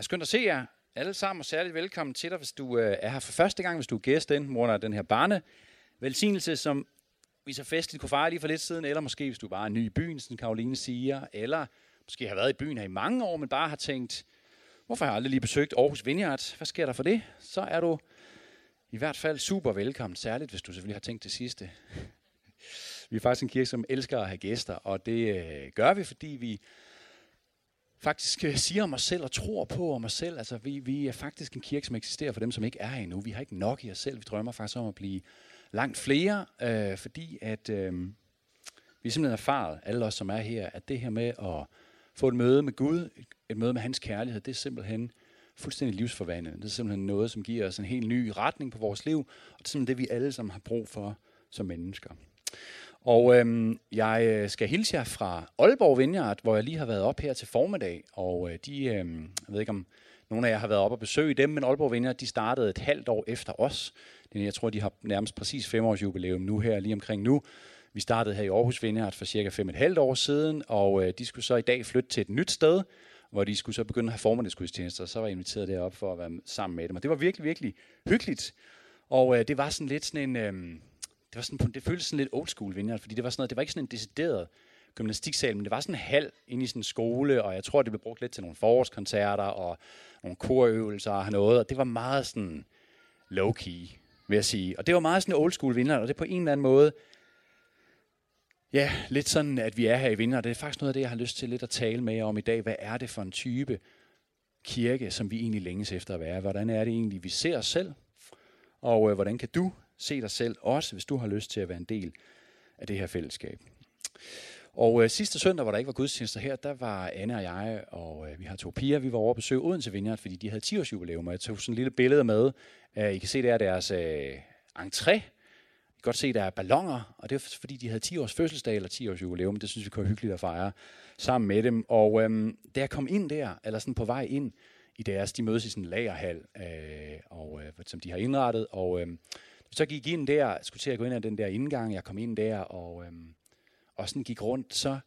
er skønt at se jer alle sammen, og særligt velkommen til dig, hvis du øh, er her for første gang, hvis du er gæst den under den her barne velsignelse, som vi så festligt kunne fejre lige for lidt siden, eller måske hvis du bare er ny i byen, som Karoline siger, eller måske har været i byen her i mange år, men bare har tænkt, hvorfor har jeg aldrig lige besøgt Aarhus Vineyard? Hvad sker der for det? Så er du i hvert fald super velkommen, særligt hvis du selvfølgelig har tænkt det sidste. Vi er faktisk en kirke, som elsker at have gæster, og det øh, gør vi, fordi vi faktisk øh, siger om os selv og tror på om os selv. Altså, vi, vi er faktisk en kirke, som eksisterer for dem, som ikke er her endnu. Vi har ikke nok i os selv. Vi drømmer faktisk om at blive langt flere, øh, fordi at øh, vi simpelthen har erfaret, alle os, som er her, at det her med at få et møde med Gud, et møde med hans kærlighed, det er simpelthen fuldstændig livsforvandlende. Det er simpelthen noget, som giver os en helt ny retning på vores liv, og det er simpelthen det, vi alle sammen har brug for som mennesker. Og øhm, jeg øh, skal hilse jer fra Aalborg Vineyard, hvor jeg lige har været op her til formiddag. Og øh, de, øhm, jeg ved ikke om nogle af jer har været op og besøge dem, men Aalborg Vineyard, de startede et halvt år efter os. Jeg tror, de har nærmest præcis fem års jubilæum nu her, lige omkring nu. Vi startede her i Aarhus Vineyard for cirka fem et halvt år siden, og øh, de skulle så i dag flytte til et nyt sted, hvor de skulle så begynde at have formiddagsgudstjenester, og så var jeg inviteret derop for at være sammen med dem. Og det var virkelig, virkelig hyggeligt. Og øh, det var sådan lidt sådan en... Øh, det, var sådan, det føltes sådan lidt old school vineyard, fordi det var sådan noget, det var ikke sådan en decideret gymnastiksal, men det var sådan en hal inde i sådan en skole, og jeg tror, det blev brugt lidt til nogle forårskoncerter og nogle korøvelser og noget, og det var meget sådan low-key, vil jeg sige. Og det var meget sådan old school vineyard, og det er på en eller anden måde, ja, lidt sådan, at vi er her i vineyard. Det er faktisk noget af det, jeg har lyst til lidt at tale med jer om i dag. Hvad er det for en type kirke, som vi egentlig længes efter at være? Hvordan er det egentlig, vi ser os selv? Og øh, hvordan kan du se dig selv også, hvis du har lyst til at være en del af det her fællesskab. Og øh, sidste søndag, hvor der ikke var gudstjenester her, der var Anne og jeg, og øh, vi har to piger, vi var over at besøge Odense Vineyard, fordi de havde 10 års jubilæum, og jeg tog sådan en lille billede med. Uh, I kan se, der er deres øh, entré. I kan godt se, der er ballonger, og det er fordi, de havde 10 års fødselsdag eller 10 års jubilæum. Det synes vi kunne være hyggeligt at fejre sammen med dem. Og øh, da jeg kom ind der, eller sådan på vej ind i deres, de mødes i sådan en lagerhal, øh, og, øh, som de har indrettet, og øh, så gik ind der, skulle til at gå ind ad den der indgang, jeg kom ind der, og, øhm, og sådan gik rundt, så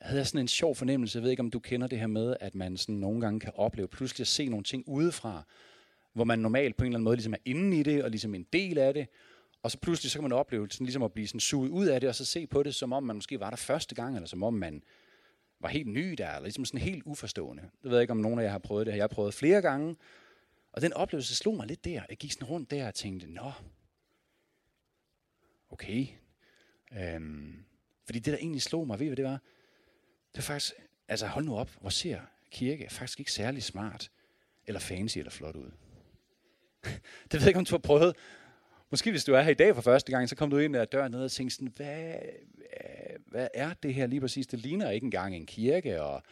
havde jeg sådan en sjov fornemmelse, jeg ved ikke, om du kender det her med, at man sådan nogle gange kan opleve pludselig at se nogle ting udefra, hvor man normalt på en eller anden måde ligesom er inde i det, og ligesom en del af det, og så pludselig så kan man opleve sådan ligesom at blive sådan suget ud af det, og så se på det, som om man måske var der første gang, eller som om man var helt ny der, eller ligesom sådan helt uforstående. Det ved jeg ikke, om nogen af jer har prøvet det. Jeg har prøvet flere gange, og den oplevelse slog mig lidt der. Jeg gik sådan rundt der og tænkte, nå, okay. Øhm, fordi det, der egentlig slog mig, ved I, hvad det var? Det var faktisk, altså hold nu op, hvor ser kirke faktisk ikke særlig smart, eller fancy, eller flot ud. det ved jeg ikke, om du har prøvet. Måske hvis du er her i dag for første gang, så kom du ind ad døren ned og tænkte sådan, hvad, øh, hvad er det her lige præcis? Det ligner ikke engang en kirke, og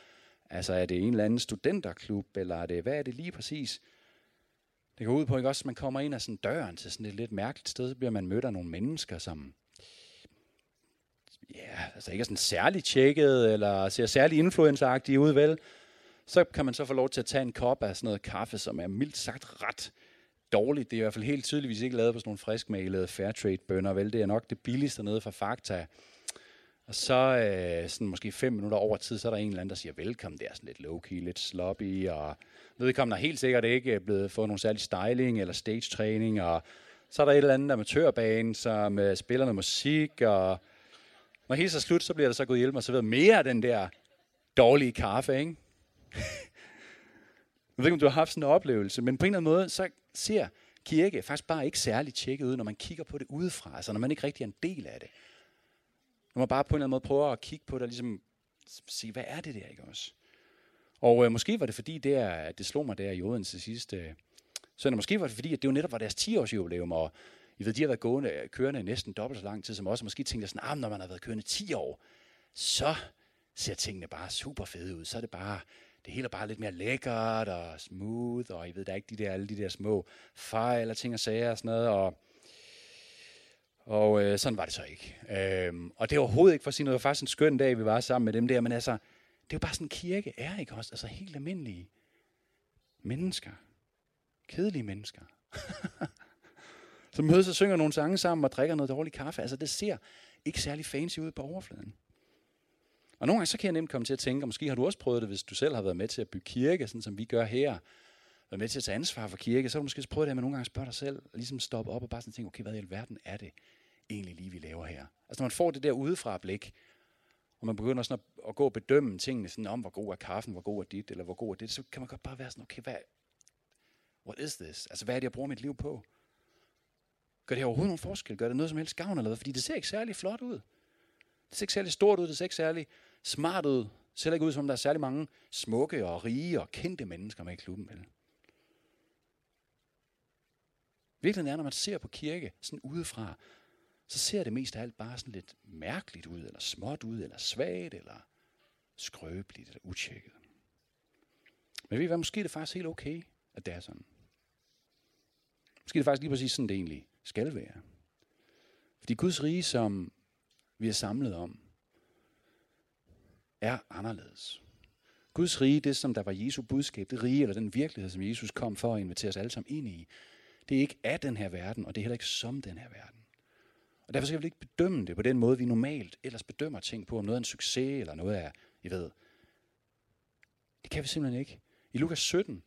altså er det en eller anden studenterklub, eller er det, hvad er det lige præcis? Det går ud på, ikke også, at man kommer ind af sådan døren til sådan et lidt mærkeligt sted, så bliver man mødt af nogle mennesker, som ja, altså ikke er sådan særligt tjekket, eller ser særlig influenceragtige ud, vel? Så kan man så få lov til at tage en kop af sådan noget kaffe, som er mildt sagt ret dårligt. Det er i hvert fald helt tydeligvis ikke lavet på sådan nogle friskmalede fairtrade bønder, vel? Det er nok det billigste nede fra Fakta. Og så øh, sådan måske fem minutter over tid, så er der en eller anden, der siger velkommen. Det er sådan lidt low-key, lidt sloppy, og vedkommende er helt sikkert ikke øh, blevet fået nogen særlig styling eller stage-træning, og så er der et eller andet amatørbane, som øh, spiller noget musik, og når helt så slut, så bliver der så gået hjælp og så serveret mere af den der dårlige kaffe, ikke? Jeg ved ikke, om du har haft sådan en oplevelse, men på en eller anden måde, så ser kirke faktisk bare ikke særlig tjekket ud, når man kigger på det udefra, altså når man ikke rigtig er en del af det. Når man bare på en eller anden måde prøver at kigge på det og ligesom sige, hvad er det der, ikke også? Og øh, måske var det fordi, det, er, at det slog mig der i Odense sidste øh, søndag. Måske var det fordi, at det jo netop var deres 10-års jubilæum, og I ved, de har været gående, øh, kørende næsten dobbelt så lang tid som os, og måske tænkte jeg sådan, ah, når man har været kørende 10 år, så ser tingene bare super fede ud. Så er det bare, det hele er bare lidt mere lækkert og smooth, og I ved, der er ikke de der, alle de der små fejl og ting og sager og sådan noget, og og øh, sådan var det så ikke. Øhm, og det er overhovedet ikke for at sige noget. Det var faktisk en skøn dag, vi var sammen med dem der. Men altså, det er jo bare sådan en kirke er, ikke også? Altså helt almindelige mennesker. Kedelige mennesker. Som mødes og synger nogle sange sammen og drikker noget dårlig kaffe. Altså det ser ikke særlig fancy ud på overfladen. Og nogle gange så kan jeg nemt komme til at tænke, og måske har du også prøvet det, hvis du selv har været med til at bygge kirke, sådan som vi gør her, været med til at tage ansvar for kirke, så har du måske prøvet det med nogle gange spørger spørge dig selv, og ligesom stoppe op og bare sådan tænke, okay, hvad i alverden er det egentlig lige, vi laver her? Altså når man får det der udefra blik, og man begynder sådan at, at gå og bedømme tingene sådan om, hvor god er kaffen, hvor god er dit, eller hvor god er det, så kan man godt bare være sådan, okay, hvad, what is this? Altså hvad er det, jeg bruger mit liv på? Gør det her overhovedet nogen forskel? Gør det noget som helst gavn eller hvad? Fordi det ser ikke særlig flot ud. Det ser ikke særlig stort ud, det ser ikke særlig smart ud. Det ser ikke ud, som der er særlig mange smukke og rige og kendte mennesker med i klubben. Vel? Virkeligheden er, når man ser på kirke sådan udefra, så ser det mest af alt bare sådan lidt mærkeligt ud, eller småt ud, eller svagt, eller skrøbeligt, eller utjekket. Men ved I hvad, måske er det faktisk helt okay, at det er sådan. Måske er det faktisk lige præcis sådan, det egentlig skal være. Fordi Guds rige, som vi er samlet om, er anderledes. Guds rige, det som der var Jesu budskab, det rige eller den virkelighed, som Jesus kom for at invitere os alle sammen ind i, det er ikke af den her verden, og det er heller ikke som den her verden. Og derfor skal vi ikke bedømme det på den måde, vi normalt ellers bedømmer ting på, om noget er en succes, eller noget er, I ved. Det kan vi simpelthen ikke. I Lukas 17,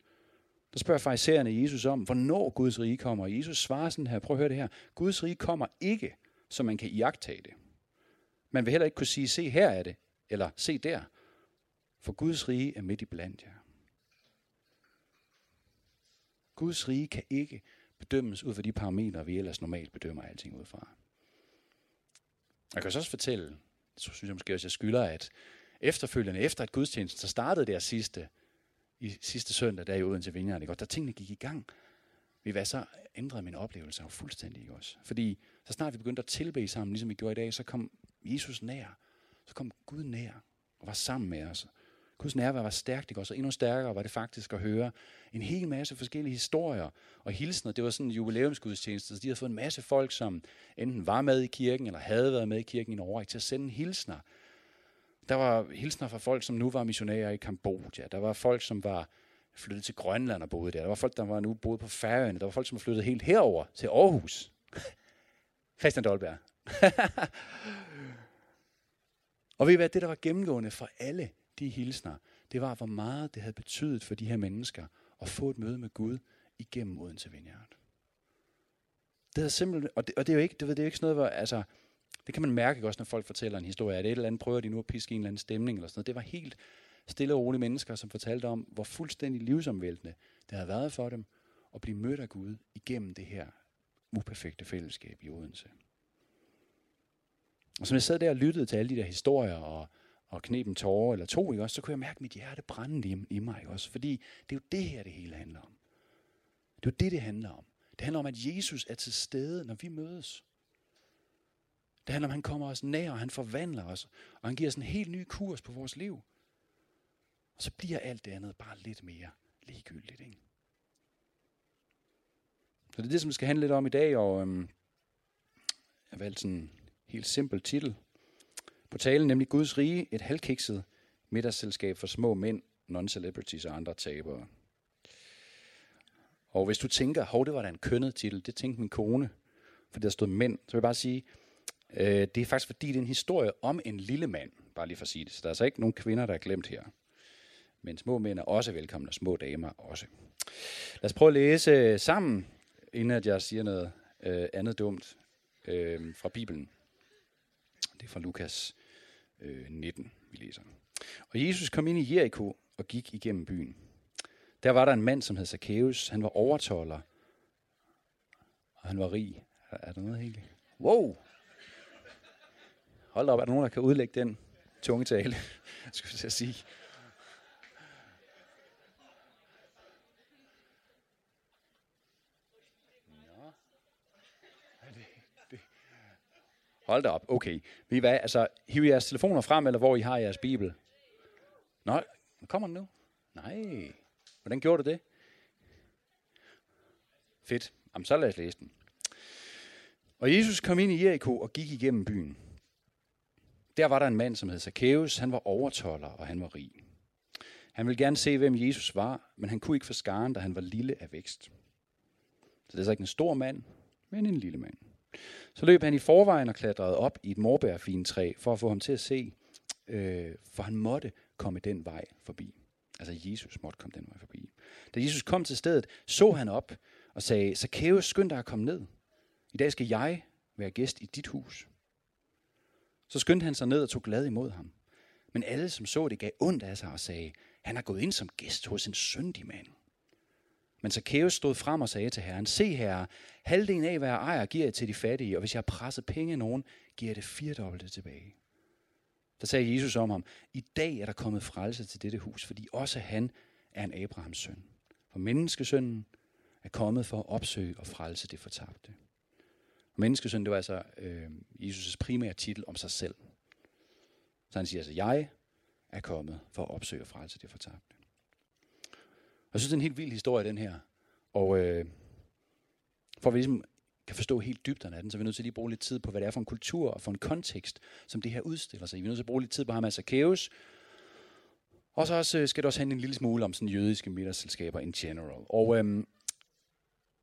der spørger farisæerne Jesus om, hvornår Guds rige kommer. Og Jesus svarer sådan her, prøv at høre det her. Guds rige kommer ikke, så man kan iagtage det. Man vil heller ikke kunne sige, se her er det, eller se der. For Guds rige er midt i blandt jer. Guds rige kan ikke bedømmes ud fra de parametre, vi ellers normalt bedømmer alting ud fra. Jeg kan så også fortælle, så synes jeg måske også, jeg skylder, at efterfølgende, efter at gudstjenesten så startede der sidste, i sidste søndag, der i Odense Vineyard, ikke? der tingene gik i gang, Vi var så ændrede min oplevelse jo fuldstændig ikke også. Fordi så snart vi begyndte at tilbe sammen, ligesom vi gjorde i dag, så kom Jesus nær. Så kom Gud nær og var sammen med os. Guds nærvær var stærkt, ikke også? Og endnu stærkere var det faktisk at høre en hel masse forskellige historier og hilsner. Det var sådan en jubilæumsgudstjeneste, så de havde fået en masse folk, som enten var med i kirken, eller havde været med i kirken i en overræk, til at sende hilsner. Der var hilsner fra folk, som nu var missionærer i Kambodja. Der var folk, som var flyttet til Grønland og boede der. Der var folk, der var nu boede på Færøerne. Der var folk, som var flyttet helt herover til Aarhus. Christian Dolberg. og ved I hvad, det der var gennemgående for alle de hilsner, det var, hvor meget det havde betydet for de her mennesker at få et møde med Gud igennem Odense Vineyard. Det er simpelthen, og det, og det er jo ikke, det, det er jo ikke sådan noget, hvor, altså, det kan man mærke også, når folk fortæller en historie, at et eller andet prøver de nu at piske en eller anden stemning eller sådan noget. Det var helt stille og rolige mennesker, som fortalte om, hvor fuldstændig livsomvæltende det havde været for dem at blive mødt af Gud igennem det her uperfekte fællesskab i Odense. Og som jeg sad der og lyttede til alle de der historier og og knep en tårer eller to, ikke også, så kunne jeg mærke mit hjerte brænde i, i mig. Ikke også? Fordi det er jo det her, det hele handler om. Det er jo det, det handler om. Det handler om, at Jesus er til stede, når vi mødes. Det handler om, at han kommer os nær, og han forvandler os, og han giver os en helt ny kurs på vores liv. Og så bliver alt det andet bare lidt mere ligegyldigt. Ikke? Så det er det, som vi skal handle lidt om i dag, og øhm, jeg har valgt sådan en helt simpel titel på talen, nemlig Guds rige, et halvkikset middagsselskab for små mænd, non-celebrities og andre tabere. Og hvis du tænker, hov, det var da en kønnet titel, det tænkte min kone, for der stod mænd, så vil jeg bare sige, øh, det er faktisk fordi, det er en historie om en lille mand, bare lige for at sige det. Så der er altså ikke nogen kvinder, der er glemt her. Men små mænd er også velkomne, og små damer også. Lad os prøve at læse øh, sammen, inden at jeg siger noget øh, andet dumt øh, fra Bibelen. Det er fra Lukas øh, 19, vi læser. Og Jesus kom ind i Jericho og gik igennem byen. Der var der en mand, som hed Zacchaeus. Han var overtolder, og han var rig. Er, er der noget helt? Wow! Hold op, er der nogen, der kan udlægge den tunge tale? Skulle jeg sige. Hold da op, okay. Ved I hvad, altså, hiv jeres telefoner frem, eller hvor I har jeres bibel. Nå, kommer den nu? Nej. Hvordan gjorde du det? Fedt. Jamen, så lad os læse den. Og Jesus kom ind i Jericho og gik igennem byen. Der var der en mand, som hed Zacchaeus. Han var overtolder, og han var rig. Han ville gerne se, hvem Jesus var, men han kunne ikke få skaren, da han var lille af vækst. Så det er så ikke en stor mand, men en lille mand. Så løb han i forvejen og klatrede op i et morbærfintræ for at få ham til at se, øh, for han måtte komme den vej forbi. Altså Jesus måtte komme den vej forbi. Da Jesus kom til stedet, så han op og sagde, Zacchaeus, skynd dig at komme ned. I dag skal jeg være gæst i dit hus. Så skyndte han sig ned og tog glad imod ham. Men alle, som så det, gav ondt af sig og sagde, han er gået ind som gæst hos en syndig mand. Men Zacchaeus stod frem og sagde til herren, se herre, halvdelen af, hvad jeg ejer, giver jeg til de fattige, og hvis jeg har presset penge af nogen, giver jeg det firedobbelte tilbage. Der sagde Jesus om ham, i dag er der kommet frelse til dette hus, fordi også han er en Abrahams søn. For menneskesønnen er kommet for at opsøge og frelse det fortabte. Og menneskesøn, det var altså øh, Jesus' primære titel om sig selv. Så han siger altså, jeg er kommet for at opsøge og frelse det fortabte. Jeg synes, det er en helt vild historie, den her. Og øh, for at vi ligesom kan forstå helt dybderne af den, så er vi nødt til at bruge lidt tid på, hvad det er for en kultur og for en kontekst, som det her udstiller sig i. Vi er nødt til at bruge lidt tid på ham af Zacchaeus. Og så også, øh, skal det også handle en lille smule om sådan jødiske middagsselskaber in general. Og øhm,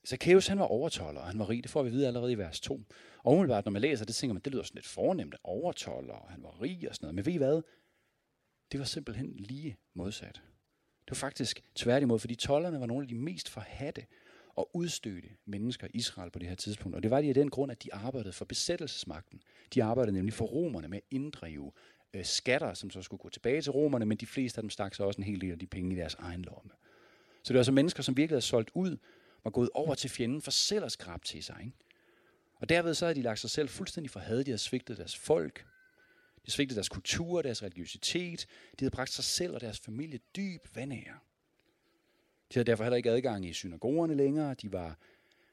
Zacchaeus, han var overtoller, og han var rig. Det får vi vide allerede i vers 2. Og umiddelbart, når man læser det, tænker man, det lyder sådan lidt fornemt, overtoller, og han var rig og sådan noget. Men ved I hvad? Det var simpelthen lige modsat. Det var faktisk tværtimod, fordi tollerne var nogle af de mest forhatte og udstødte mennesker i Israel på det her tidspunkt. Og det var de af den grund, at de arbejdede for besættelsesmagten. De arbejdede nemlig for romerne med at inddrive øh, skatter, som så skulle gå tilbage til romerne, men de fleste af dem stak så også en hel del af de penge i deres egen lomme. Så det var altså mennesker, som virkelig havde solgt ud var gået over til fjenden for selv at skrabe til sig. Ikke? Og derved så havde de lagt sig selv fuldstændig for had. De havde svigtet deres folk. De svigtede deres kultur, deres religiøsitet. De havde bragt sig selv og deres familie dyb vanære. De havde derfor heller ikke adgang i synagogerne længere. De var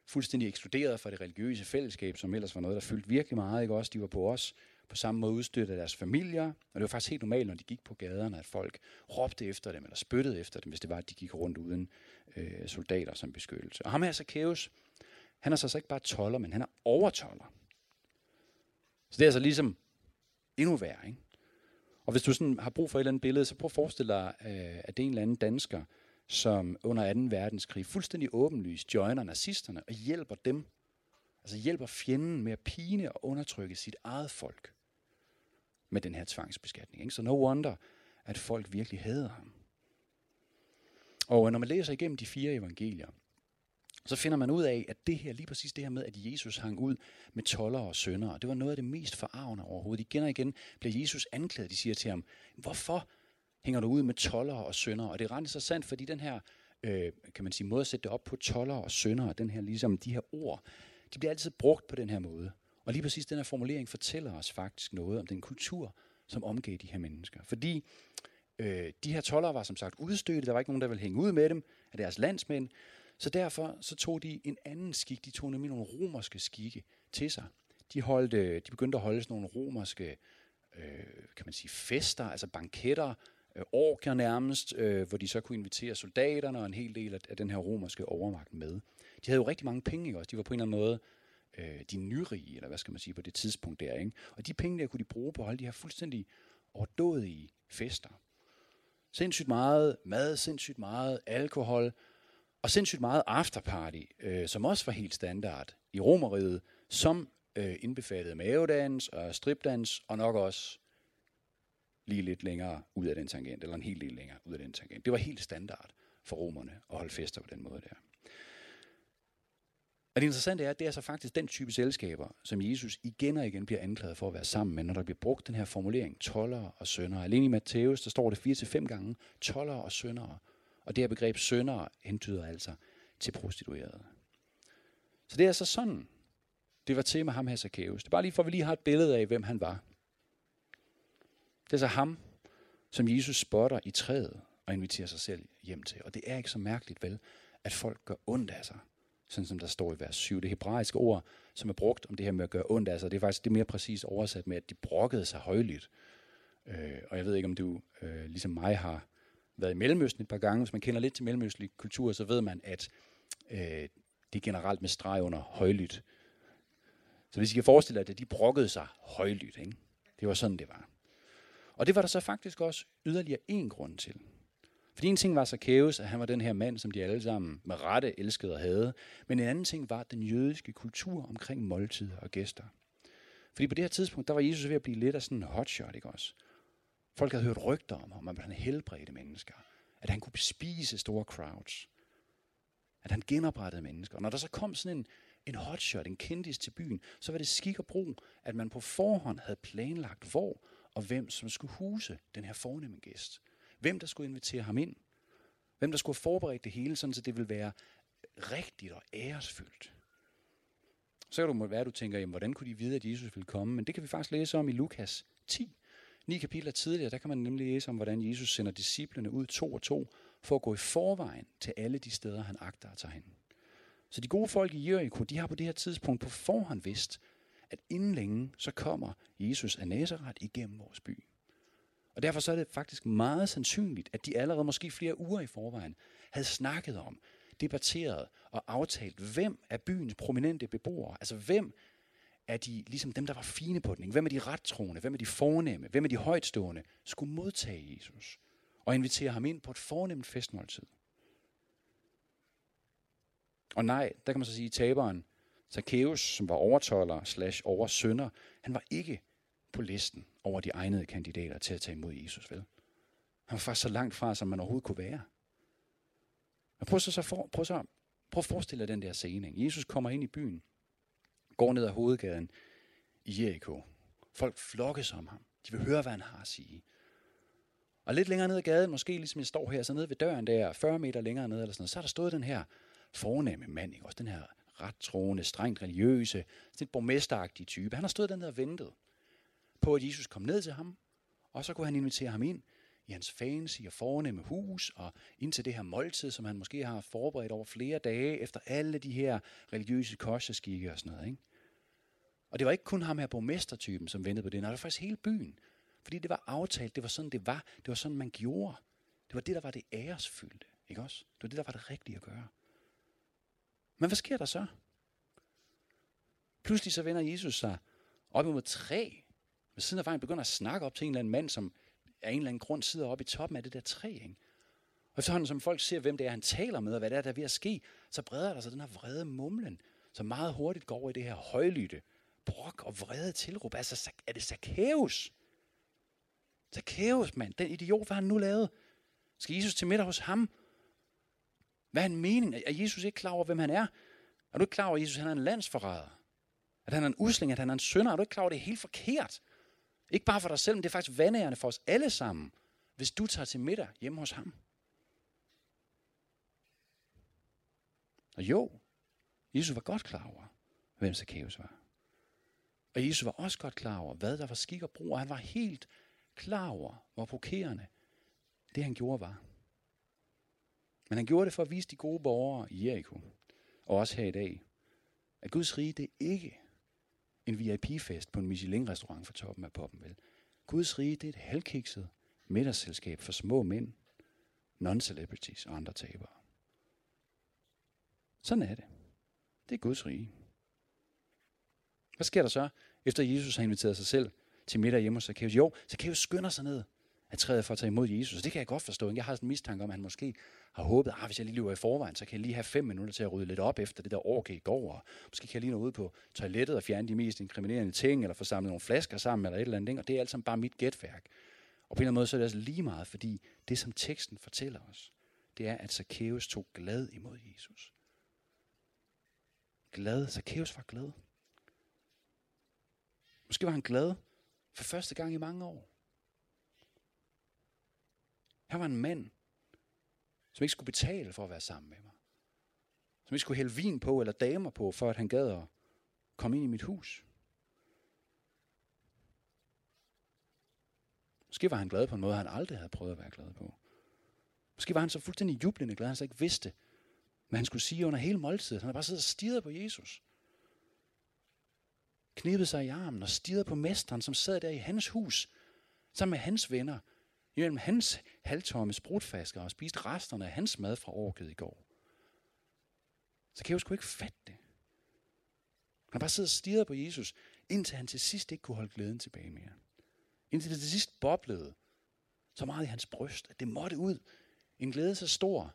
fuldstændig ekskluderet fra det religiøse fællesskab, som ellers var noget, der fyldte virkelig meget. Ikke? Også de var på os på samme måde udstødt af deres familier. Og det var faktisk helt normalt, når de gik på gaderne, at folk råbte efter dem, eller spyttede efter dem, hvis det var, at de gik rundt uden øh, soldater som beskyttelse. Og ham her, Zacchaeus, han er så altså ikke bare toller, men han er overtoller. Så det er altså ligesom endnu værre, ikke? Og hvis du sådan har brug for et eller andet billede, så prøv at forestille dig, øh, at det er en eller anden dansker, som under 2. verdenskrig fuldstændig åbenlyst joiner nazisterne og hjælper dem. Altså hjælper fjenden med at pine og undertrykke sit eget folk med den her tvangsbeskatning. Ikke? Så no wonder, at folk virkelig hader ham. Og når man læser igennem de fire evangelier, så finder man ud af, at det her, lige præcis det her med, at Jesus hang ud med toller og sønder, det var noget af det mest forarvende overhovedet. Igen og igen bliver Jesus anklaget. De siger til ham, hvorfor hænger du ud med toller og sønder? Og det er ret interessant, fordi den her, øh, kan man sige, måde at sætte det op på toller og sønder, den her, ligesom de her ord, de bliver altid brugt på den her måde. Og lige præcis den her formulering fortæller os faktisk noget om den kultur, som omgav de her mennesker. Fordi øh, de her toller var som sagt udstødte, der var ikke nogen, der ville hænge ud med dem af deres landsmænd, så derfor så tog de en anden skik, de tog nemlig nogle romerske skikke til sig. De, holdt, øh, de begyndte at holde sådan nogle romerske øh, kan man sige, fester, altså banketter, øh, orker nærmest, øh, hvor de så kunne invitere soldaterne og en hel del af, af den her romerske overmagt med. De havde jo rigtig mange penge, ikke også? De var på en eller anden måde øh, de nyrige, eller hvad skal man sige, på det tidspunkt der. Ikke? Og de penge der kunne de bruge på at holde de her fuldstændig overdådige fester. Sindssygt meget mad, sindssygt meget alkohol, og sindssygt meget afterparty, øh, som også var helt standard i romeriet, som øh, indbefattede mavedans og stripdans, og nok også lige lidt længere ud af den tangent, eller en hel del længere ud af den tangent. Det var helt standard for romerne at holde fester på den måde der. Og det interessante er, at det er så faktisk den type selskaber, som Jesus igen og igen bliver anklaget for at være sammen med, når der bliver brugt den her formulering, toller og sønder. Alene i Matthæus, der står det 4-5 gange, toller og sønder. Og det her begreb sønder hentyder altså til prostituerede. Så det er altså sådan, det var til med ham her Zacchaeus. Det er bare lige for, at vi lige har et billede af, hvem han var. Det er så ham, som Jesus spotter i træet og inviterer sig selv hjem til. Og det er ikke så mærkeligt vel, at folk gør ondt af sig sådan som der står i vers 7. Det hebraiske ord, som er brugt om det her med at gøre ondt, altså det er faktisk det mere præcist oversat med, at de brokkede sig højligt. Øh, og jeg ved ikke, om du øh, ligesom mig har været i Mellemøsten et par gange. Hvis man kender lidt til mellemøstlig kultur, så ved man, at øh, det er generelt med streg under højlydt. Så hvis I kan forestille jer, at de brokkede sig højlydt, ikke? det var sådan, det var. Og det var der så faktisk også yderligere en grund til. Fordi en ting var Zacchaeus, at han var den her mand, som de alle sammen med rette elskede og havde. Men en anden ting var den jødiske kultur omkring måltider og gæster. Fordi på det her tidspunkt, der var Jesus ved at blive lidt af sådan en hotshot, ikke også? Folk havde hørt rygter om ham, at han helbredte mennesker. At han kunne spise store crowds. At han genoprettede mennesker. Og når der så kom sådan en, en hotshot, en kendis til byen, så var det skik og brug, at man på forhånd havde planlagt, hvor og hvem som skulle huse den her fornemme gæst. Hvem der skulle invitere ham ind. Hvem der skulle forberede det hele, sådan så det ville være rigtigt og æresfyldt. Så kan du være, at du tænker, jamen, hvordan kunne de vide, at Jesus ville komme? Men det kan vi faktisk læse om i Lukas 10. Ni kapitler tidligere, der kan man nemlig læse om, hvordan Jesus sender disciplene ud to og to, for at gå i forvejen til alle de steder, han agter at tage hen. Så de gode folk i Jericho, de har på det her tidspunkt på forhånd vidst, at inden længe, så kommer Jesus af Nazareth igennem vores by. Og derfor så er det faktisk meget sandsynligt, at de allerede måske flere uger i forvejen havde snakket om, debatteret og aftalt, hvem er byens prominente beboere, altså hvem er de, ligesom dem, der var fine på den, hvem er de rettroende, hvem er de fornemme, hvem er de højtstående, skulle modtage Jesus og invitere ham ind på et fornemt festmåltid. Og nej, der kan man så sige, at taberen, Zacchaeus, som var overtolder slash oversønder, han var ikke på listen over de egnede kandidater til at tage imod Jesus, vel? Han var faktisk så langt fra, som man overhovedet kunne være. Men prøv så, så, for, prøv så prøv at forestille dig den der scene. Jesus kommer ind i byen, går ned ad hovedgaden i Jericho. Folk flokkes om ham. De vil høre, hvad han har at sige. Og lidt længere ned ad gaden, måske ligesom jeg står her, så nede ved døren der, 40 meter længere ned, eller sådan noget, så er der stået den her fornemme mand, ikke? også den her ret troende, strengt religiøse, sådan et borgmesteragtig type. Han har stået den der og ventet på, at Jesus kom ned til ham, og så kunne han invitere ham ind i hans fancy og fornemme hus, og ind til det her måltid, som han måske har forberedt over flere dage, efter alle de her religiøse kostskikke og sådan noget. Ikke? Og det var ikke kun ham her borgmestertypen, som ventede på det, nej, det var faktisk hele byen. Fordi det var aftalt, det var sådan, det var. Det var sådan, man gjorde. Det var det, der var det æresfyldte. Ikke også? Det var det, der var det rigtige at gøre. Men hvad sker der så? Pludselig så vender Jesus sig op imod træ. Ved siden af vejen begynder at snakke op til en eller anden mand, som af en eller anden grund sidder oppe i toppen af det der træ. Ikke? Og efterhånden, som folk ser, hvem det er, han taler med, og hvad det er, der er ved at ske, så breder der sig den her vrede mumlen, som meget hurtigt går over i det her højlytte, brok og vrede tilråb. Altså, er det Zacchaeus? Zacchaeus, mand, den idiot, hvad har han nu lavet? Skal Jesus til middag hos ham? Hvad er en mening? Er Jesus ikke klar over, hvem han er? Er du ikke klar over, at Jesus han er en landsforræder? At han er en usling, at han er en sønder? Er du ikke klar over, at det er helt forkert? Ikke bare for dig selv, men det er faktisk vandærende for os alle sammen, hvis du tager til middag hjemme hos ham. Og jo, Jesus var godt klar over, hvem Zacchaeus var. Og Jesus var også godt klar over, hvad der var skik og brug, og han var helt klar over, hvor provokerende det han gjorde var. Men han gjorde det for at vise de gode borgere i Jericho, og også her i dag, at Guds rige det er ikke en VIP-fest på en Michelin-restaurant for toppen af poppen, vel? Guds rige, det er et halvkikset middagsselskab for små mænd, non-celebrities og andre tabere. Sådan er det. Det er Guds rige. Hvad sker der så, efter Jesus har inviteret sig selv til middag hjemme hos Zacchaeus? Jo, Zacchaeus skynder sig ned at træde for at tage imod Jesus. Det kan jeg godt forstå. Jeg har sådan en mistanke om, at han måske har håbet, at ah, hvis jeg lige løber i forvejen, så kan jeg lige have fem minutter til at rydde lidt op efter det der orke i går. Og måske kan jeg lige nå ud på toilettet og fjerne de mest inkriminerende ting, eller få samlet nogle flasker sammen, eller et eller andet. Og det er alt sammen bare mit gætværk. Og på en eller anden måde, så er det altså lige meget, fordi det, som teksten fortæller os, det er, at Zacchaeus tog glad imod Jesus. Glad. Zacchaeus var glad. Måske var han glad for første gang i mange år. Her var en mand, som ikke skulle betale for at være sammen med mig. Som ikke skulle hælde vin på eller damer på, for at han gad at komme ind i mit hus. Måske var han glad på en måde, han aldrig havde prøvet at være glad på. Måske var han så fuldstændig jublende glad, at han så ikke vidste, hvad han skulle sige under hele måltidet. Han havde bare siddet og stirret på Jesus. Knibet sig i armen og stirret på mesteren, som sad der i hans hus, sammen med hans venner, imellem hans halvtomme sprutfasker og spiste resterne af hans mad fra orket i går. Så kan jeg jo ikke fatte det. Han bare sidder og stirrede på Jesus, indtil han til sidst ikke kunne holde glæden tilbage mere. Indtil det til sidst boblede så meget i hans bryst, at det måtte ud. En glæde så stor,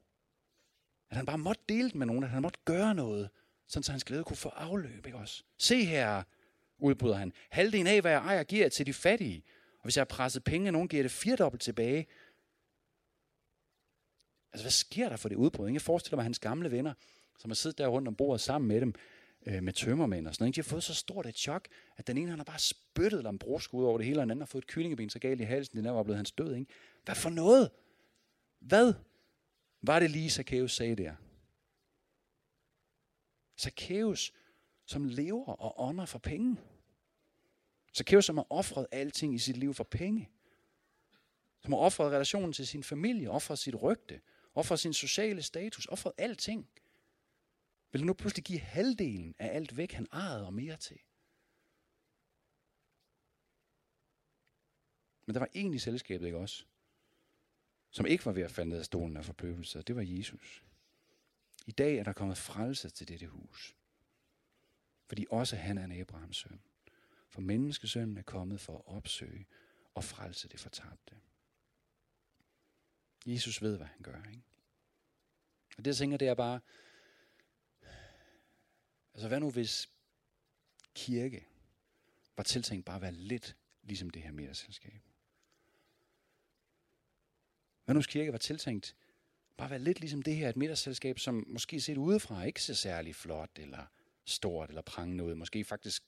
at han bare måtte dele den med nogen, at han måtte gøre noget, sådan så hans glæde kunne få afløb. Ikke også? Se her, udbryder han, halvdelen af, hvad jeg ejer, giver til de fattige. Og hvis jeg har presset penge, og nogen giver det firedobbelt tilbage, altså hvad sker der for det udbrud? Jeg forestiller mig hans gamle venner, som har siddet der rundt om bordet sammen med dem, øh, med tømmermænd og sådan noget. De har fået så stort et chok, at den ene han har bare spyttet lambrusk ud over det hele, og den anden har fået et kyllingeben så galt i halsen, det der var blevet hans død. Ikke? Hvad for noget? Hvad var det lige, Zacchaeus sagde der? Zacchaeus, som lever og ånder for penge. Zacchaeus, som har offret alting i sit liv for penge. Som har offret relationen til sin familie, offret sit rygte, offret sin sociale status, offret alting. Vil nu pludselig give halvdelen af alt væk, han ejede og mere til. Men der var en i selskabet, ikke også? Som ikke var ved at falde ned af stolen af forbløvelse, det var Jesus. I dag er der kommet frelse til dette hus. Fordi også han er en Abrahams søn. For menneskesønnen er kommet for at opsøge og frelse det fortabte. Jesus ved, hvad han gør. Ikke? Og det, jeg tænker, det er bare, altså hvad nu hvis kirke var tiltænkt bare at være lidt ligesom det her middagsselskab? Hvad nu hvis kirke var tiltænkt bare at være lidt ligesom det her, et middagsselskab, som måske set udefra ikke ser særlig flot, eller stort, eller prangende ud. Måske faktisk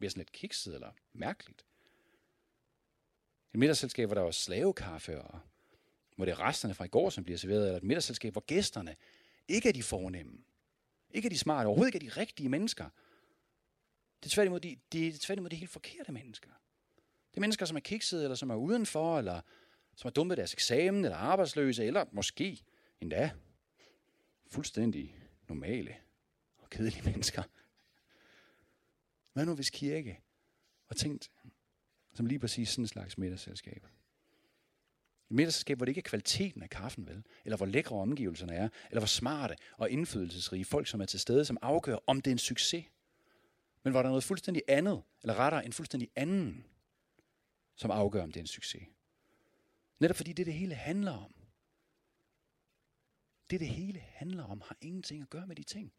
bliver sådan lidt kikset, eller mærkeligt. Et middagsselskab, hvor der var slavekaffe, og hvor det er resterne fra i går, som bliver serveret, eller et middagsselskab, hvor gæsterne ikke er de fornemme, ikke er de smarte, overhovedet ikke er de rigtige mennesker. Det er tværtimod de, de, er tværtimod de helt forkerte mennesker. Det er mennesker, som er kikset, eller som er udenfor, eller som har dumpet deres eksamen, eller arbejdsløse, eller måske endda fuldstændig normale og kedelige mennesker. Hvad nu hvis kirke var tænkt som lige præcis sådan en slags middagsselskab? Et middagsselskab, hvor det ikke er kvaliteten af kaffen, vel? Eller hvor lækre omgivelserne er, eller hvor smarte og indflydelsesrige folk, som er til stede, som afgør, om det er en succes. Men hvor der er noget fuldstændig andet, eller rettere en fuldstændig anden, som afgør, om det er en succes. Netop fordi det, det hele handler om. Det, det hele handler om, har ingenting at gøre med de ting.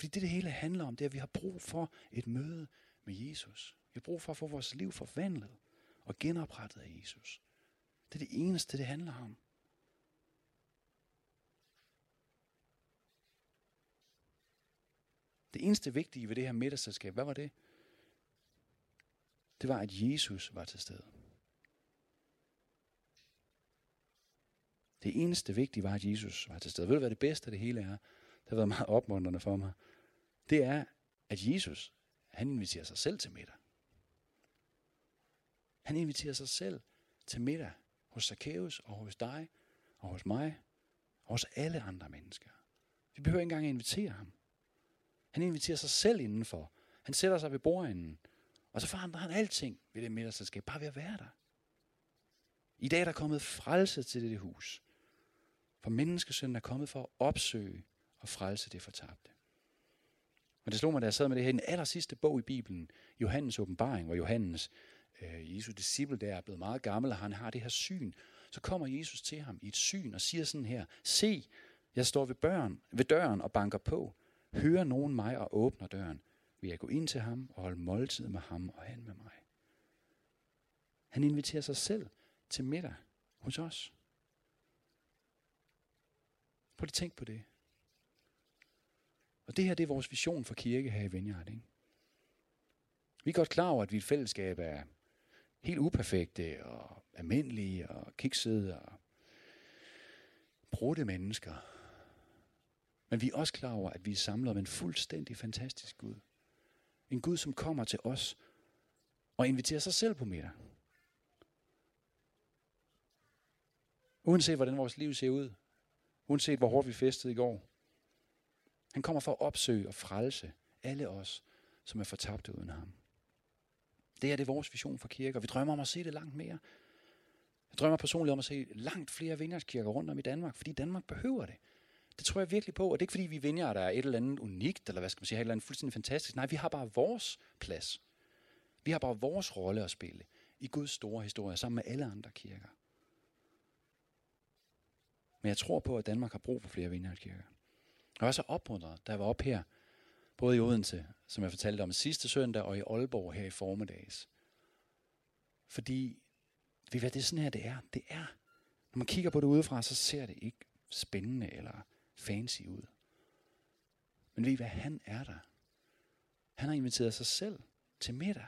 Fordi det, det hele handler om, det er, at vi har brug for et møde med Jesus. Vi har brug for at få vores liv forvandlet og genoprettet af Jesus. Det er det eneste, det handler om. Det eneste vigtige ved det her middagsselskab, hvad var det? Det var, at Jesus var til stede. Det eneste vigtige var, at Jesus var til stede. Ved du, hvad det bedste af det hele er? Det har været meget opmuntrende for mig. Det er, at Jesus, han inviterer sig selv til middag. Han inviterer sig selv til middag hos Zacchaeus og hos dig og hos mig og hos alle andre mennesker. Vi behøver ikke engang at invitere ham. Han inviterer sig selv indenfor. Han sætter sig ved bordenden. Og så forandrer han alting ved det middagsselskab, bare ved at være der. I dag er der kommet frelse til dette hus. For menneskesønnen er kommet for at opsøge og frelse det fortabte. Og det slog mig, da jeg sad med det her i den aller sidste bog i Bibelen, Johannes åbenbaring, hvor Johannes, øh, Jesu disciple, der er blevet meget gammel, og han har det her syn. Så kommer Jesus til ham i et syn og siger sådan her, se, jeg står ved, børn, ved døren og banker på. Hører nogen mig og åbner døren, vil jeg gå ind til ham og holde måltid med ham og han med mig. Han inviterer sig selv til middag hos os. Prøv lige tænk på det. Og det her, det er vores vision for kirke her i Vineyard. Ikke? Vi er godt klar over, at vi et fællesskab er helt uperfekte og almindelige og kiksede og brudte mennesker. Men vi er også klar over, at vi er samlet om en fuldstændig fantastisk Gud. En Gud, som kommer til os og inviterer sig selv på middag. Uanset hvordan vores liv ser ud, Uanset hvor hårdt vi festede i går. Han kommer for at opsøge og frelse alle os, som er fortabte uden ham. Det er det vores vision for kirke, og Vi drømmer om at se det langt mere. Jeg drømmer personligt om at se langt flere vineyardskirker rundt om i Danmark, fordi Danmark behøver det. Det tror jeg virkelig på, og det er ikke fordi vi vineyard er et eller andet unikt, eller hvad skal man sige, et eller andet fuldstændig fantastisk. Nej, vi har bare vores plads. Vi har bare vores rolle at spille i Guds store historie, sammen med alle andre kirker. Men jeg tror på, at Danmark har brug for flere vineyardkirker. Jeg var så opmuntret, da jeg var op her, både i Odense, som jeg fortalte om sidste søndag, og i Aalborg her i formiddags. Fordi, ved hvad, det er sådan her, det er. Det er. Når man kigger på det udefra, så ser det ikke spændende eller fancy ud. Men ved I hvad, han er der. Han har inviteret sig selv til middag.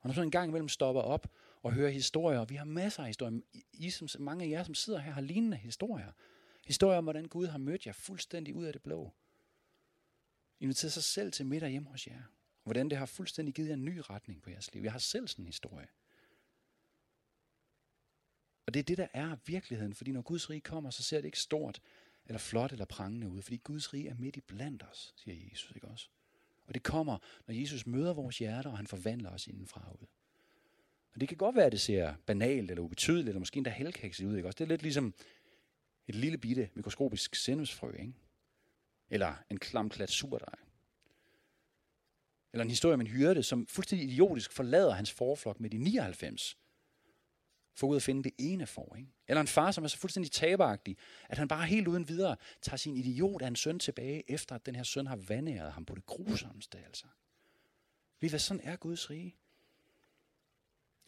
Og når sådan en gang imellem stopper op og hører historier, og vi har masser af historier, I, som, mange af jer, som sidder her, har lignende historier. Historier om, hvordan Gud har mødt jer fuldstændig ud af det blå. Inviteret sig selv til middag hjemme hos jer. Hvordan det har fuldstændig givet jer en ny retning på jeres liv. Jeg har selv sådan en historie. Og det er det, der er virkeligheden. Fordi når Guds rige kommer, så ser det ikke stort, eller flot, eller prangende ud. Fordi Guds rige er midt i blandt os, siger Jesus, ikke også? Og det kommer, når Jesus møder vores hjerter, og han forvandler os indenfra ud. Og det kan godt være, at det ser banalt, eller ubetydeligt, eller måske endda helkækset ud, ikke også? Det er lidt ligesom et lille bitte mikroskopisk sennepsfrø, ikke? Eller en klam klat surdej. Eller en historie om en hyrde, som fuldstændig idiotisk forlader hans forflok med de 99, for ud at finde det ene for. Ikke? Eller en far, som er så fuldstændig taberagtig, at han bare helt uden videre tager sin idiot af en søn tilbage, efter at den her søn har vandæret ham på det grusomste. Altså. Ved hvad, sådan er Guds rige.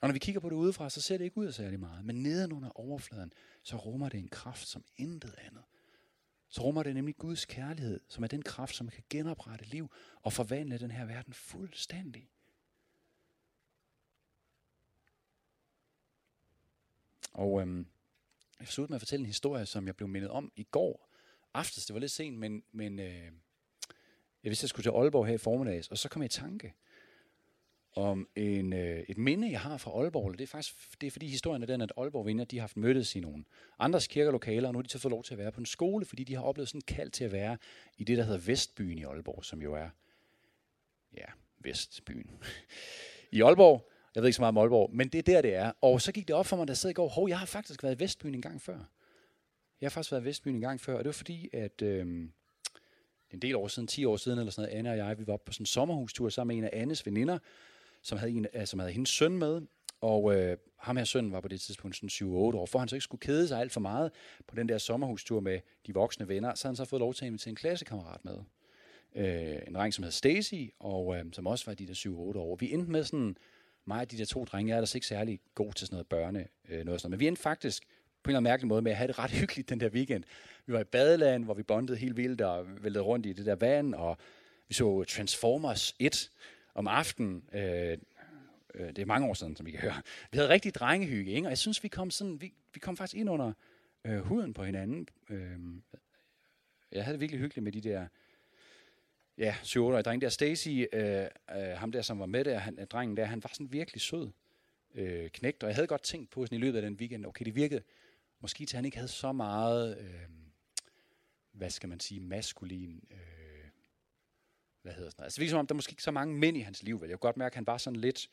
Og når vi kigger på det udefra, så ser det ikke ud af særlig meget. Men nedenunder overfladen, så rummer det en kraft som intet andet. Så rummer det nemlig Guds kærlighed, som er den kraft, som kan genoprette liv og forvandle den her verden fuldstændig. Og øhm, jeg forsøgte med at fortælle en historie, som jeg blev mindet om i går aftes. Det var lidt sent, men, men øh, jeg vidste, at jeg skulle til Aalborg her i formiddags, og så kom jeg i tanke om en, øh, et minde, jeg har fra Aalborg. Det er faktisk det er fordi historien er den, at Aalborg vinder, de har haft mødtes i nogle andres kirkelokaler, og nu har de så fået lov til at være på en skole, fordi de har oplevet sådan kald til at være i det, der hedder Vestbyen i Aalborg, som jo er, ja, Vestbyen i Aalborg. Jeg ved ikke så meget om Aalborg, men det er der, det er. Og så gik det op for mig, da jeg sad i går, hov, jeg har faktisk været i Vestbyen en gang før. Jeg har faktisk været i Vestbyen en gang før, og det var fordi, at øh, en del år siden, 10 år siden eller sådan noget, Anne og jeg, vi var på sådan en sommerhustur sammen med en af Annes veninder, som havde, en, øh, som havde hendes søn med, og øh, ham her søn var på det tidspunkt sådan 7-8 år. For han så ikke skulle kede sig alt for meget på den der sommerhustur med de voksne venner, så han så fået lov til at invitere en klassekammerat med. Øh, en dreng, som hed Stacy, og øh, som også var de der 7-8 år. Vi endte med sådan, mig og de der to drenge, jeg er ellers ikke særlig god til sådan noget børne, øh, noget sådan noget. Men vi endte faktisk på en eller anden mærkelig måde med at have det ret hyggeligt den der weekend. Vi var i badeland, hvor vi bondede helt vildt og væltede rundt i det der vand, og vi så Transformers 1, om aftenen. Øh, øh, det er mange år siden, som vi kan høre. Vi havde rigtig drengehygge, ikke? og jeg synes, vi kom, sådan, vi, vi kom faktisk ind under øh, huden på hinanden. Øh, jeg havde det virkelig hyggeligt med de der ja, 7-8-årige drenge der. Stacy, øh, øh, ham der, som var med der, han, øh, drengen der, han var sådan virkelig sød øh, knægt, og jeg havde godt tænkt på sådan i løbet af den weekend, okay, det virkede måske til, at han ikke havde så meget, øh, hvad skal man sige, maskulin øh, hvad hedder sådan noget. Altså det virker som om, der er måske ikke så mange mænd i hans liv, vel? Jeg kunne godt mærke, at han var sådan lidt,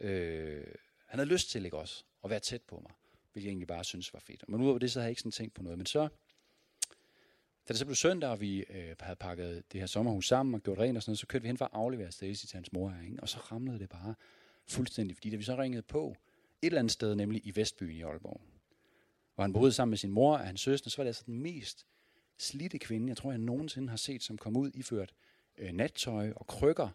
øh, han havde lyst til ikke også at være tæt på mig, hvilket jeg egentlig bare synes var fedt. Men udover det, så havde jeg ikke sådan tænkt på noget. Men så, da det så blev søndag, og vi øh, havde pakket det her sommerhus sammen og gjort rent og sådan noget, så kørte vi hen for at aflevere Stacy til hans mor her, ikke? og så ramlede det bare fuldstændig, fordi da vi så ringede på et eller andet sted, nemlig i Vestbyen i Aalborg, hvor han boede sammen med sin mor og hans søster, så var det altså den mest slidte kvinde, jeg tror, jeg nogensinde har set, som kom ud iført øh, nattøj og krykker,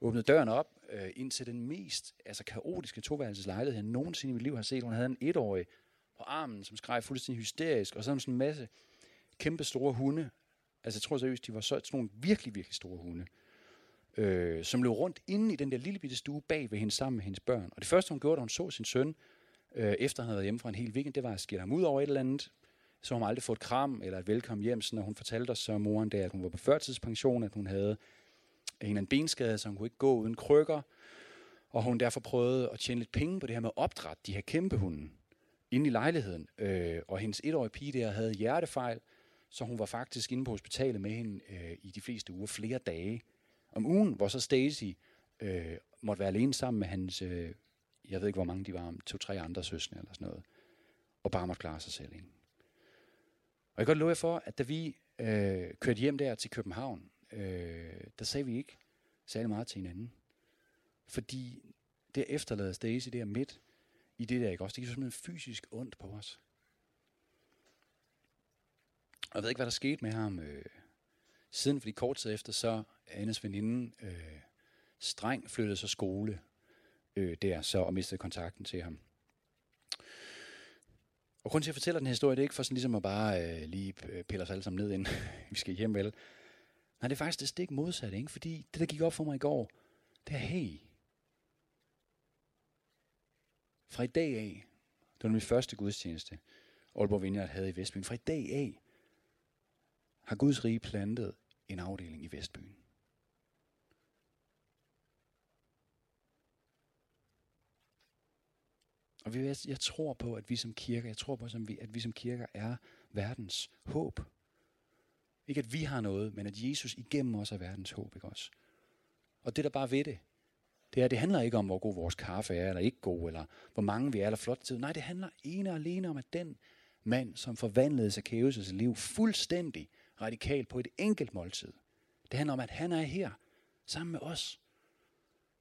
åbnede døren op øh, ind til den mest altså, kaotiske toværelseslejlighed, jeg nogensinde i mit liv har set. Hun havde en etårig på armen, som skreg fuldstændig hysterisk, og så sådan en masse kæmpe store hunde. Altså jeg tror seriøst, de var så, sådan nogle virkelig, virkelig store hunde, øh, som løb rundt inde i den der lille bitte stue bag ved hende sammen med hendes børn. Og det første, hun gjorde, da hun så sin søn, øh, efter han havde været hjemme fra en hel weekend, det var at skille ham ud over et eller andet, så hun aldrig fået et kram eller et velkommen hjem, så når hun fortalte os så moren der, at hun var på førtidspension, at hun havde en anden benskade, så hun kunne ikke gå uden krykker, og hun derfor prøvede at tjene lidt penge på det her med opdræt, de her kæmpe hunde inde i lejligheden. Øh, og hendes etårige pige der havde hjertefejl, så hun var faktisk inde på hospitalet med hende øh, i de fleste uger, flere dage om ugen, hvor så Stacy øh, måtte være alene sammen med hans, øh, jeg ved ikke hvor mange de var, to-tre andre søskende eller sådan noget, og bare måtte klare sig selv. Ikke? Og jeg kan godt love jer for, at da vi øh, kørte hjem der til København, øh, der sagde vi ikke særlig meget til hinanden. Fordi det efterlader Stacy der midt i det der, ikke også? Det gik simpelthen fysisk ondt på os. Og jeg ved ikke, hvad der skete med ham øh, siden, fordi kort tid efter, så Anders veninde øh, streng flyttede sig skole øh, der så og mistede kontakten til ham. Og grunden til, at jeg fortæller den her historie, det er ikke for sådan ligesom at bare øh, lige øh, pille os alle sammen ned, inden vi skal hjem, vel? Nej, det er faktisk det stik modsatte, ikke? Fordi det, der gik op for mig i går, det er, hey, fra i dag af, det var min første gudstjeneste, Aalborg Vineyard havde i Vestbyen, fra i dag af, har Guds rige plantet en afdeling i Vestbyen. Og vi, jeg tror på, at vi som kirke, jeg tror på, som vi, at vi som kirker er verdens håb. Ikke at vi har noget, men at Jesus igennem os er verdens håb, ikke også? Og det der bare ved det, det er, det handler ikke om, hvor god vores kaffe er, eller ikke god, eller hvor mange vi er, eller flot tid. Nej, det handler ene og alene om, at den mand, som forvandlede Zacchaeus' liv fuldstændig radikalt på et enkelt måltid. Det handler om, at han er her sammen med os.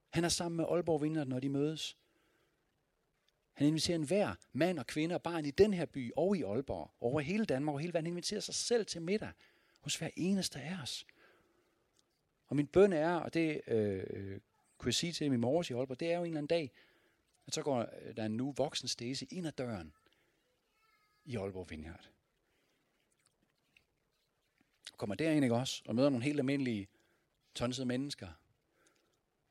Han er sammen med Aalborg Vinder, når de mødes. Han inviterer enhver mand og kvinde og barn i den her by og i Aalborg, over hele Danmark og hele verden. Han inviterer sig selv til middag hos hver eneste af os. Og min bøn er, og det øh, kunne jeg sige til min mor i Aalborg, det er jo en eller anden dag, at så går der en nu voksen Stacey ind ad døren i Aalborg Vineyard. Og kommer derind, ikke også, og møder nogle helt almindelige tonsede mennesker,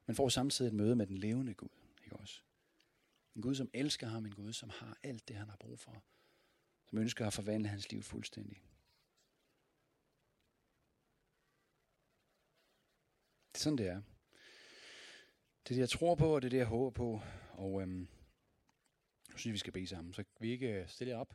men får samtidig et møde med den levende Gud, ikke også? En Gud, som elsker ham, en Gud, som har alt det, han har brug for, som ønsker at forvandle hans liv fuldstændig. Det er sådan, det er. Det er det, jeg tror på, og det er det, jeg håber på. Og øhm, nu synes jeg, vi skal bede sammen. Så vi ikke øh, stille op.